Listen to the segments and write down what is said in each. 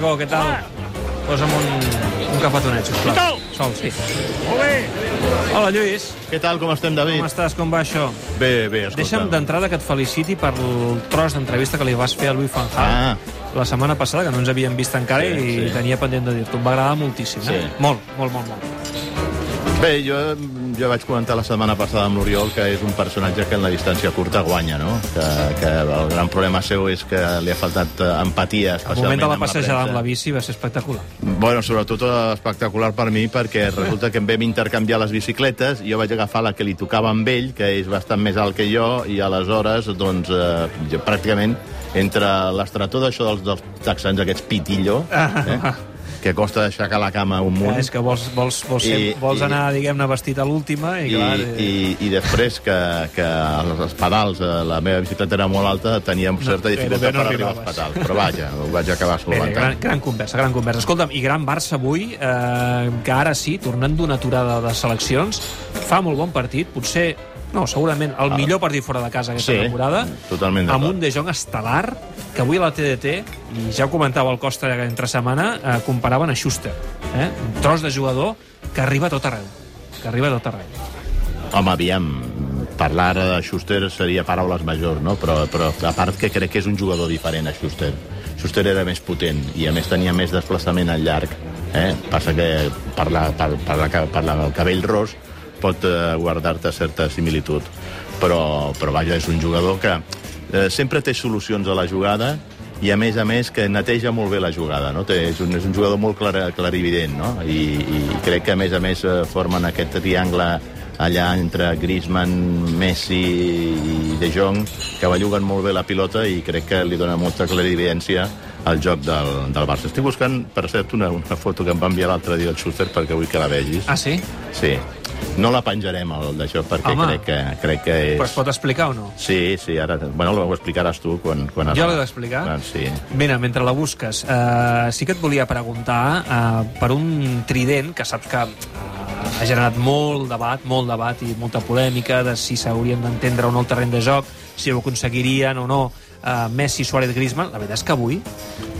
Paco, què tal? Posa'm un, un cafetonet, sisplau. Sol, sí. Molt bé. Hola, Lluís. Què tal, com estem, David? Com estàs? Com va això? Bé, bé, escolta. Deixa'm d'entrada que et feliciti per el tros d'entrevista que li vas fer a Louis Van Gaal Ah. la setmana passada, que no ens havíem vist encara Sí, i sí. tenia pendent de dir-t'ho. Em va agradar moltíssim, eh? Sí. Molt, molt, molt, molt. Bé, jo, jo vaig comentar la setmana passada amb l'Oriol que és un personatge que en la distància curta guanya, no? Que, que el gran problema seu és que li ha faltat eh, empatia, El especialment moment de la amb passejada amb premsa. la bici va ser espectacular. Bueno, sobretot espectacular per mi perquè resulta que em vam intercanviar les bicicletes i jo vaig agafar la que li tocava amb ell, que és bastant més alt que jo, i aleshores, doncs, eh, pràcticament, entre l'estretor d'això dels, dels texans, aquests pitillo, eh, que costa aixecar la cama un munt, Ja, és que vols, vols, vols, I- ser, vols i- anar, diguem-ne, vestit a l'última i, i, clar... i, i després que, que els pedals, eh, la meva bicicleta era molt alta, teníem certa gairebé dificultat no per arribar als pedals. Però vaja, ho vaig acabar bé, gran, solventant. gran conversa, gran conversa. Escolta'm, i gran Barça avui, eh, que ara sí, tornant d'una aturada de seleccions, fa molt bon partit, potser, no, segurament el millor partit fora de casa aquesta Ah. Sí, temporada, totalment amb un De Jong estel·lar, que avui a la TDT, i ja ho comentava el Costa entre setmana, eh, comparaven a Schuster, eh? un tros de jugador que arriba a tot arreu, que arriba a tot arreu. Home, aviam, parlar de Schuster seria paraules majors, no? Però, però a part que crec que és un jugador diferent a Schuster. Schuster era més potent i a més tenia més desplaçament al llarg. Eh? Passa que per, la, per, per, la, per la, el cabell ros pot eh, guardar-te certa similitud. Però, però vaja, és un jugador que eh, sempre té solucions a la jugada i a més a més que neteja molt bé la jugada, no? Té, és, un, és un jugador molt clar, clarivident, no? I, I crec que a més a més eh, formen aquest triangle allà entre Griezmann, Messi i De Jong, que belluguen molt bé la pilota i crec que li dona molta clarividència al joc del, del Barça. Estic buscant, per cert, una, una foto que em va enviar l'altre dia el Schuster perquè vull que la vegis. Ah, sí? Sí. No la penjarem, el d'això, perquè Home. crec que, crec que és... Però es pot explicar o no? Sí, sí, ara... Bueno, ho explicaràs tu quan... quan Jo l'he d'explicar? Ah, sí. Mira, mentre la busques, eh, sí que et volia preguntar eh, per un trident que saps que eh, ha generat molt debat, molt debat i molta polèmica de si s'haurien d'entendre o no el terreny de joc, si ho aconseguirien o no eh, Messi, Suárez, Griezmann. La veritat és que avui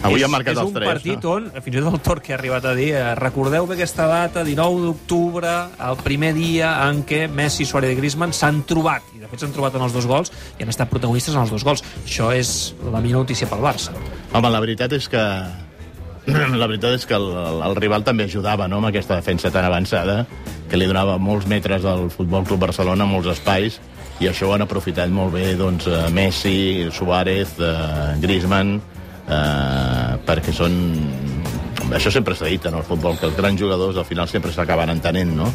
Avui és, marcat és els un tres, partit no? on, fins i tot el Torque ha arribat a dir eh, recordeu bé aquesta data, 19 d'octubre, el primer dia en què Messi, Suárez i Griezmann s'han trobat, i de fet s'han trobat en els dos gols i han estat protagonistes en els dos gols. Això és la millor notícia pel Barça. Home, la veritat és que la veritat és que el, el, rival també ajudava no, amb aquesta defensa tan avançada que li donava molts metres al Futbol Club Barcelona, molts espais, i això ho han aprofitat molt bé doncs, eh, Messi, Suárez, eh, Griezmann, eh, perquè són... Això sempre s'ha dit en el futbol, que els grans jugadors al final sempre s'acaben entenent, no?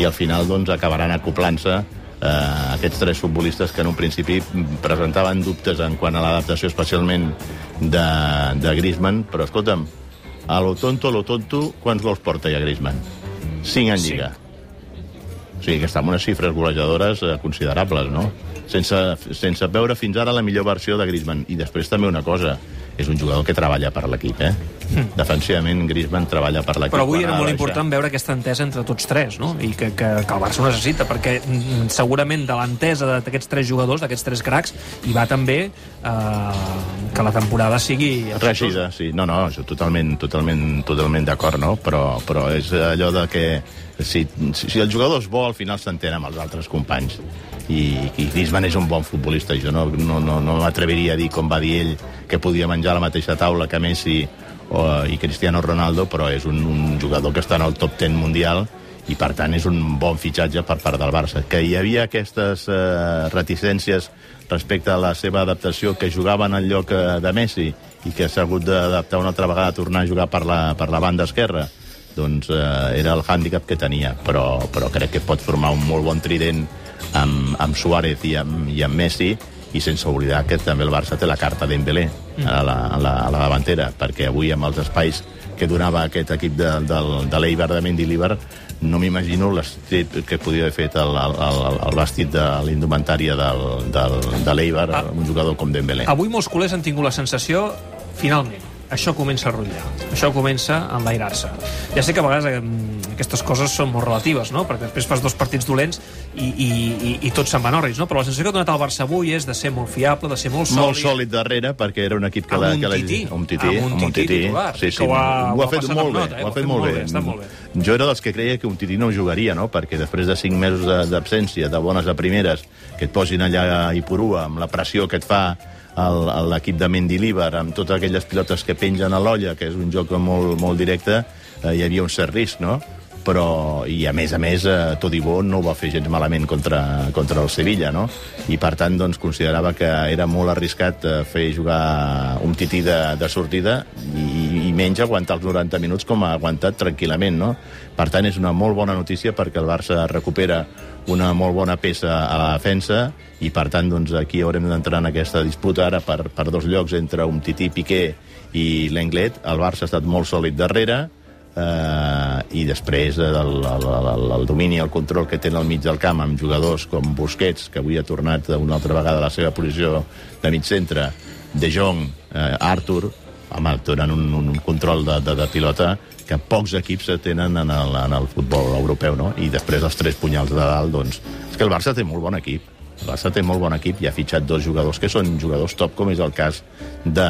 I al final doncs, acabaran acoplant-se eh, aquests tres futbolistes que en un principi presentaven dubtes en quant a l'adaptació especialment de, de Griezmann, però escolta'm, a lo tonto, a lo tonto, quants gols porta ja Griezmann? Cinc en Lliga. O sigui que està amb unes xifres golejadores eh, considerables, no? Sense, sense veure fins ara la millor versió de Griezmann. I després també una cosa, és un jugador que treballa per l'equip, eh? Defensivament, Griezmann treballa per l'equip. Però avui era molt important veure aquesta entesa entre tots tres, no? I que, que, que el Barça ho necessita, perquè mm, segurament de l'entesa d'aquests tres jugadors, d'aquests tres cracs, hi va també eh, que la temporada sigui... Regida, sí. No, no, jo totalment, totalment, totalment d'acord, no? Però, però és allò de que si, si, si el jugador és bo, al final s'entén amb els altres companys. I, i Griezmann és un bon futbolista. Jo no, no, no, no m'atreviria a dir, com va dir ell, que podia menjar a la mateixa taula que Messi o, i Cristiano Ronaldo, però és un, un jugador que està en el top 10 mundial i per tant és un bon fitxatge per part del Barça. Que hi havia aquestes eh, reticències respecte a la seva adaptació, que jugava en lloc eh, de Messi i que s'ha hagut d'adaptar una altra vegada a tornar a jugar per la, per la banda esquerra, doncs eh, era el hàndicap que tenia, però, però crec que pot formar un molt bon trident amb, amb Suárez i amb, i amb Messi, i sense oblidar que també el Barça té la carta Dembélé a la, a la, a la davantera, perquè avui amb els espais que donava aquest equip de, del, de l'Eibar, de Mendilibar, no m'imagino l'estit que podia haver fet el, el, el, el vestit de l'indumentària del, del, de l'Eibar, Ah. un jugador com Dembélé. Avui molts culers han tingut la sensació, finalment, això comença a rotllar, això comença a enlairar-se. Ja sé que a vegades aquestes coses són molt relatives, no? perquè després fas dos partits dolents i, i, i, i tot se'n van orris, no? però la sensació que ha donat el Barça avui és de ser molt fiable, de ser molt sòlid. Molt sòlid darrere, perquè era un equip que... Amb la, que la, tití. un tití, Amb un amb un tití tití. titular, Sí, sí, ho ha- ho ho ha fet molt bé, nota, eh? ho ha fet molt bé. està molt bé. Jo era dels que creia que un tití no jugaria, no? perquè després de 5 mesos d'absència, de bones a primeres, que et posin allà a Ipurua, amb la pressió que et fa l'equip de Mendilibar, amb totes aquelles pilotes que pengen a l'olla, que és un joc molt, molt directe, eh, hi havia un cert risc, no? però, i a més a més, eh, Todibó no ho va fer gens malament contra, contra el Sevilla, no? I per tant, doncs, considerava que era molt arriscat eh, fer jugar un tití de, de sortida i, menys aguantar els 90 minuts com ha aguantat tranquil·lament, no? Per tant, és una molt bona notícia perquè el Barça recupera una molt bona peça a la defensa i, per tant, doncs, aquí haurem d'entrar en aquesta disputa ara per, per dos llocs entre un tití Piqué i l'Englet. El Barça ha estat molt sòlid darrere, eh, i després eh, el, el, el, el domini el control que tenen al mig del camp amb jugadors com Busquets, que avui ha tornat una altra vegada a la seva posició de mig centre, De Jong, eh, Arthur, home, donen un, un control de, de, de pilota que pocs equips tenen en el, en el futbol europeu, no? I després els tres punyals de dalt, doncs... És que el Barça té molt bon equip. El Barça té molt bon equip i ha fitxat dos jugadors que són jugadors top, com és el cas de,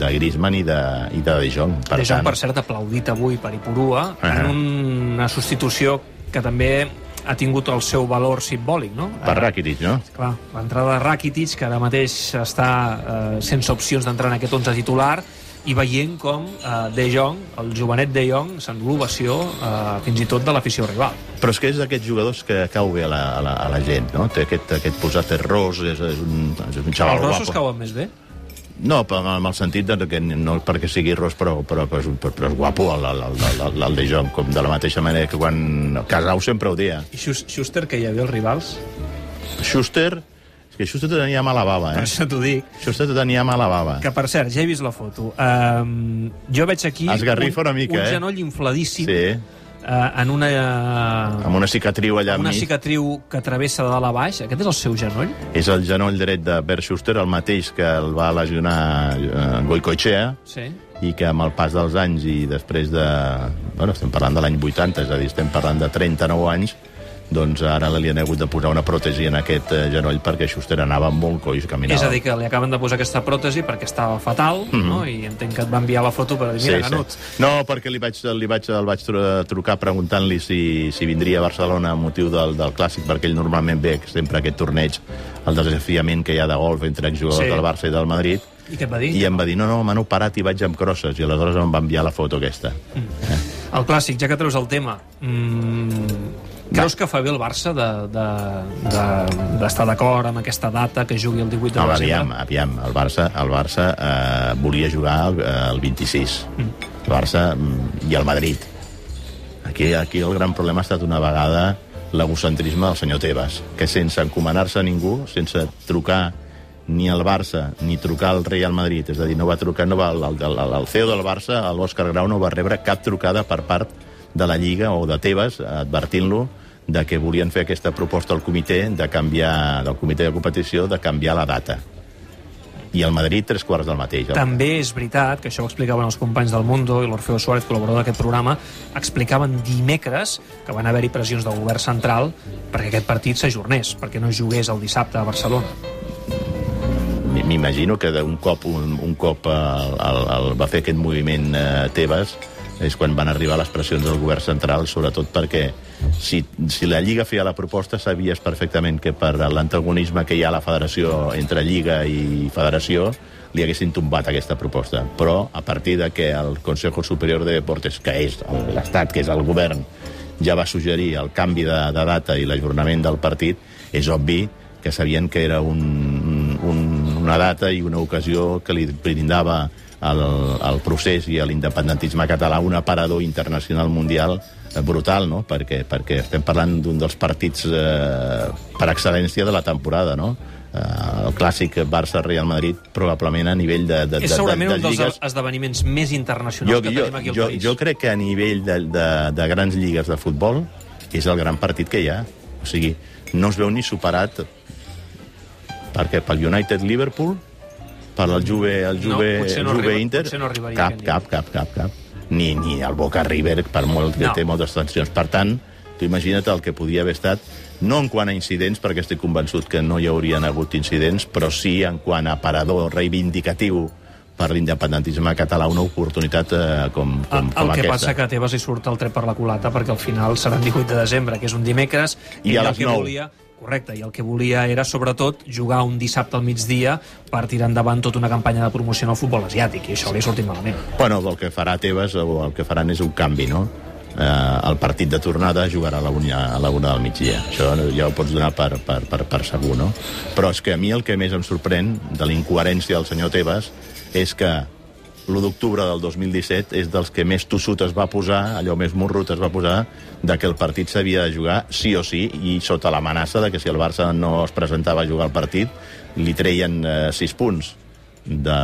de Griezmann i de, i de De Jong. Per de Jong, per cert, aplaudit avui per Ipurua, uh -huh. en una substitució que també ha tingut el seu valor simbòlic, no? Per Rakitic, no? Clar, l'entrada de Rakitic, que ara mateix està eh, sense opcions d'entrar en aquest 11 titular, i veient com eh, De Jong, el jovenet De Jong, s'endú l'ovació eh, fins i tot de l'afició rival. Però és que és d'aquests jugadors que cau bé a la, a la, a la gent, no? Té aquest, aquest posat és ros, és, és un, és un xaval Els rossos guapo. cauen més bé? No, però amb el sentit de que no perquè sigui ros, però, però, però, és, però, però és guapo el, el, el, el, el De Jong, com de la mateixa manera que quan Casau sempre ho dia. I Schus- Schuster, que hi havia els rivals? Schuster, és que Schuster tenia mala bava, Per eh? això t'ho dic. Schuster tenia mala bava. Que, per cert, ja he vist la foto. Um, jo veig aquí Esgarrifa un, una mica, un eh? genoll infladíssim Sí, uh, en una, uh, amb una cicatriu allà una enmig. cicatriu que travessa de dalt a baix. Aquest és el seu genoll? És el genoll dret de Bert Schuster, el mateix que el va lesionar eh, Goicoechea, Sí. i que amb el pas dels anys i després de... Bueno, estem parlant de l'any 80, és a dir, estem parlant de 39 anys, doncs ara li han hagut de posar una pròtesi en aquest eh, genoll perquè Schuster anava molt coix, caminava. És a dir, que li acaben de posar aquesta pròtesi perquè estava fatal, mm -hmm. no? i entenc que et va enviar la foto per dir, mira, sí, Canut, Sí. No, perquè li vaig, li vaig, el vaig tru- trucar preguntant-li si, si vindria a Barcelona a motiu del, del Clàssic, perquè ell normalment ve sempre a aquest torneig, el desafiament que hi ha de golf entre exjugadors Sí. sí. del Barça i del Madrid, i què et va dir? i em va dir, no, no, m'han operat i vaig amb crosses, i aleshores em va enviar la foto aquesta. El clàssic, ja que treus el tema, mm, creus que fa bé el Barça d'estar de, de, d'estar d'acord amb aquesta data que jugui el 18 de No, desembre? aviam, aviam, el Barça, el Barça eh, volia jugar el, eh, el 26. Mm. El Barça mm, i el Madrid. Aquí, aquí el gran problema ha estat una vegada l'egocentrisme del senyor Tebas, que sense encomanar-se a ningú, sense trucar ni al Barça, ni trucar al Real Madrid, és a dir, no va trucar, no va, el, el, el CEO del Barça, l'Òscar Grau, no va rebre cap trucada per part de la Lliga o de Tebas advertint-lo de que volien fer aquesta proposta al comitè de canviar, del comitè de competició de canviar la data. I el Madrid tres quarts del mateix. També és veritat, que això ho explicaven els companys del Mundo i l'Orfeo Suárez, col·laborador d'aquest programa, explicaven dimecres que van haver-hi pressions del govern central perquè aquest partit s'ajornés, perquè no jugués el dissabte a Barcelona. M'imagino que d'un cop, un, un cop el, el, el, va fer aquest moviment eh, Tebas és quan van arribar les pressions del govern central, sobretot perquè si, si la Lliga feia la proposta sabies perfectament que per l'antagonisme que hi ha a la federació entre Lliga i federació li haguessin tombat aquesta proposta. Però a partir de que el Consejo Superior de Deportes, que és l'Estat, que és el govern, ja va suggerir el canvi de, de data i l'ajornament del partit, és obvi que sabien que era un, un, una data i una ocasió que li brindava al, al procés i a l'independentisme català un aparador internacional mundial eh, brutal, no? Perquè, perquè estem parlant d'un dels partits eh, per excel·lència de la temporada, no? Eh, el clàssic Barça-Real Madrid probablement a nivell de, de, És de, segurament de, un de dels lligues... esdeveniments més internacionals Jo, que jo, tenim aquí al jo, país. jo crec que a nivell de, de, de grans lligues de futbol és el gran partit que hi ha. O sigui, no es veu ni superat perquè pel United-Liverpool per al Juve, el No, Juve, potser no Juve Inter? no arribaria cap, cap, cap, cap, cap. Ni, ni el Boca River, per molt que No. té moltes tensions. Per tant, tu imagina't el que podia haver estat, no en quant a incidents, perquè estic convençut que no hi haurien hagut incidents, però sí en quant a parador reivindicatiu per l'independentisme català, una oportunitat eh, com, com, el, com el que aquesta. passa que a Tebas li surt el tret per la culata perquè al final serà el 18 de desembre, que és un dimecres, I ell a les que nou. volia Correcte, i el que volia era, sobretot, jugar un dissabte al migdia per tirar endavant tota una campanya de promoció al futbol asiàtic, i això li ha sortit malament. Bueno, el que farà Tebas, o el que faran és un canvi, no? Eh, el partit de tornada jugarà a la una, a la una del migdia. Això ja ho pots donar per, per, per, per segur, no? Però és que a mi el que més em sorprèn de la incoherència del senyor Tebas és que l'1 d'octubre del 2017 és dels que més tossut es va posar, allò més morrut es va posar, de que el partit s'havia de jugar sí o sí, i sota l'amenaça de que si el Barça no es presentava a jugar el partit, li treien eh, 6 punts de,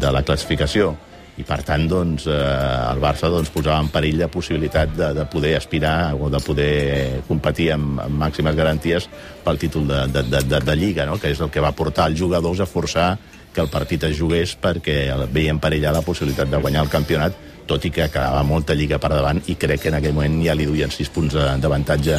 de la classificació i per tant doncs, eh, el Barça doncs, posava en perill la possibilitat de, de poder aspirar o de poder competir amb, amb màximes garanties pel títol de, de, de, de, de Lliga, no? que és el que va portar els jugadors a forçar que el partit es jugués perquè veien perillar la possibilitat de guanyar el campionat tot i que quedava molta lliga per davant i crec que en aquell moment ja li duien 6 punts d'avantatge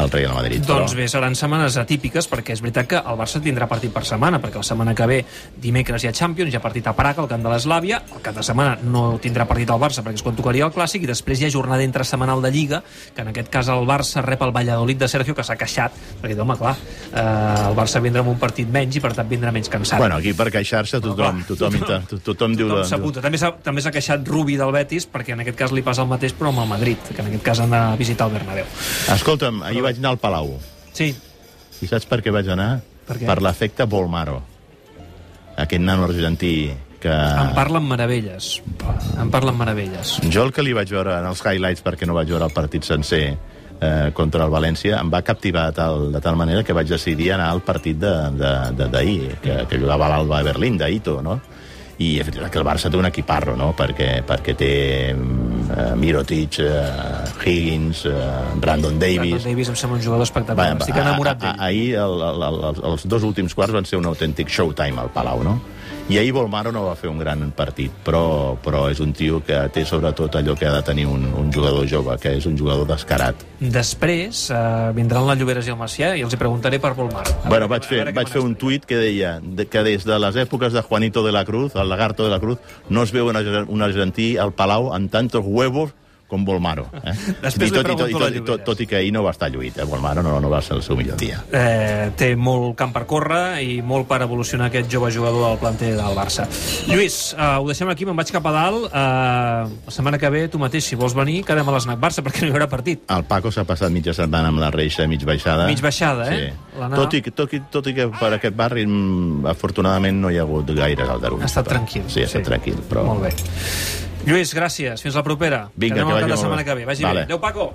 al Real Madrid. Doncs bé, seran setmanes atípiques perquè és veritat que el Barça tindrà partit per setmana, perquè la setmana que ve dimecres hi ha Champions, hi ha partit a Praga, al camp de l'Eslàvia, el cap de setmana no tindrà partit al Barça perquè és quan tocaria el Clàssic, i després hi ha jornada entre setmanal de Lliga, que en aquest cas el Barça rep el Valladolid de Sergio, que s'ha queixat, perquè, home, clar, eh, el Barça vindrà amb un partit menys i per tant vindrà menys cansat. Bueno, aquí per queixar-se tothom, tothom, tothom, tothom, tothom. Tothom la- s'apunta. També s'ha també s'ha queixat Rubi del Betis, perquè en aquest cas li passa el mateix, però amb el Madrid, que en aquest cas han de visitar el Bernabéu. Escolta'm, ahir vaig anar al Palau. Sí, I saps per què vaig anar? Per què? Per l'efecte Bolmaro. Aquest nano argentí que... em parlen meravelles. Em parlen meravelles. Jo el que li vaig veure en els highlights, perquè no vaig veure el partit sencer, eh, contra el València, em va captivar de tal, de tal manera que vaig decidir anar al partit d'ahir, de, de, d'ahir, que, que jugava a l'Alba de Berlín, d'Ito, no? I és veritat que el Barça té un equiparro, no? perquè, perquè té uh, Mirotic, uh, Higgins, uh, Brandon Davis... Brandon Davis em sembla un jugador espectacular. Estic enamorat d'ell. Ahir el, el, el, els dos últims quarts van ser un autèntic showtime al Palau, no? I ahir Volmaro no va fer un gran partit, però, però és un tio que té sobretot allò que ha de tenir un, un jugador jove, que és un jugador descarat. Després eh, vindran la Lloberes i el Macià i els hi preguntaré per Volmar. A Bueno, vaig fer, vaig fer un tuit que deia de, que des de les èpoques de Juanito de la Cruz, el lagarto de la Cruz, no es veu un argentí al Palau amb tantos huevos com Volmaro. Eh? Després I tot, i tot, i tot, i tot, tot i que ahir no va estar lluït, eh? Volmaro no, no va ser el seu millor dia. eh, té molt camp per córrer i molt per evolucionar aquest jove jugador del planter del Barça. Lluís, eh, ho deixem aquí, me'n vaig cap a dalt. Eh, la setmana que ve, tu mateix, si vols venir, quedem a l'Snac Barça, perquè no hi haurà partit. El Paco s'ha passat mitja setmana amb la reixa mig baixada. Mig baixada, eh? Sí. Tot, i, tot, i, tot i que per aquest barri, mm, afortunadament, no hi ha hagut gaires aldarulls. Ha estat Però- tranquil. Sí, ha estat tranquil, però... Molt bé. Lluís, gràcies. Fins la propera. Vinga, que cap vagi molt setmana que ve. Vagi Vale. bé. Adéu, Paco.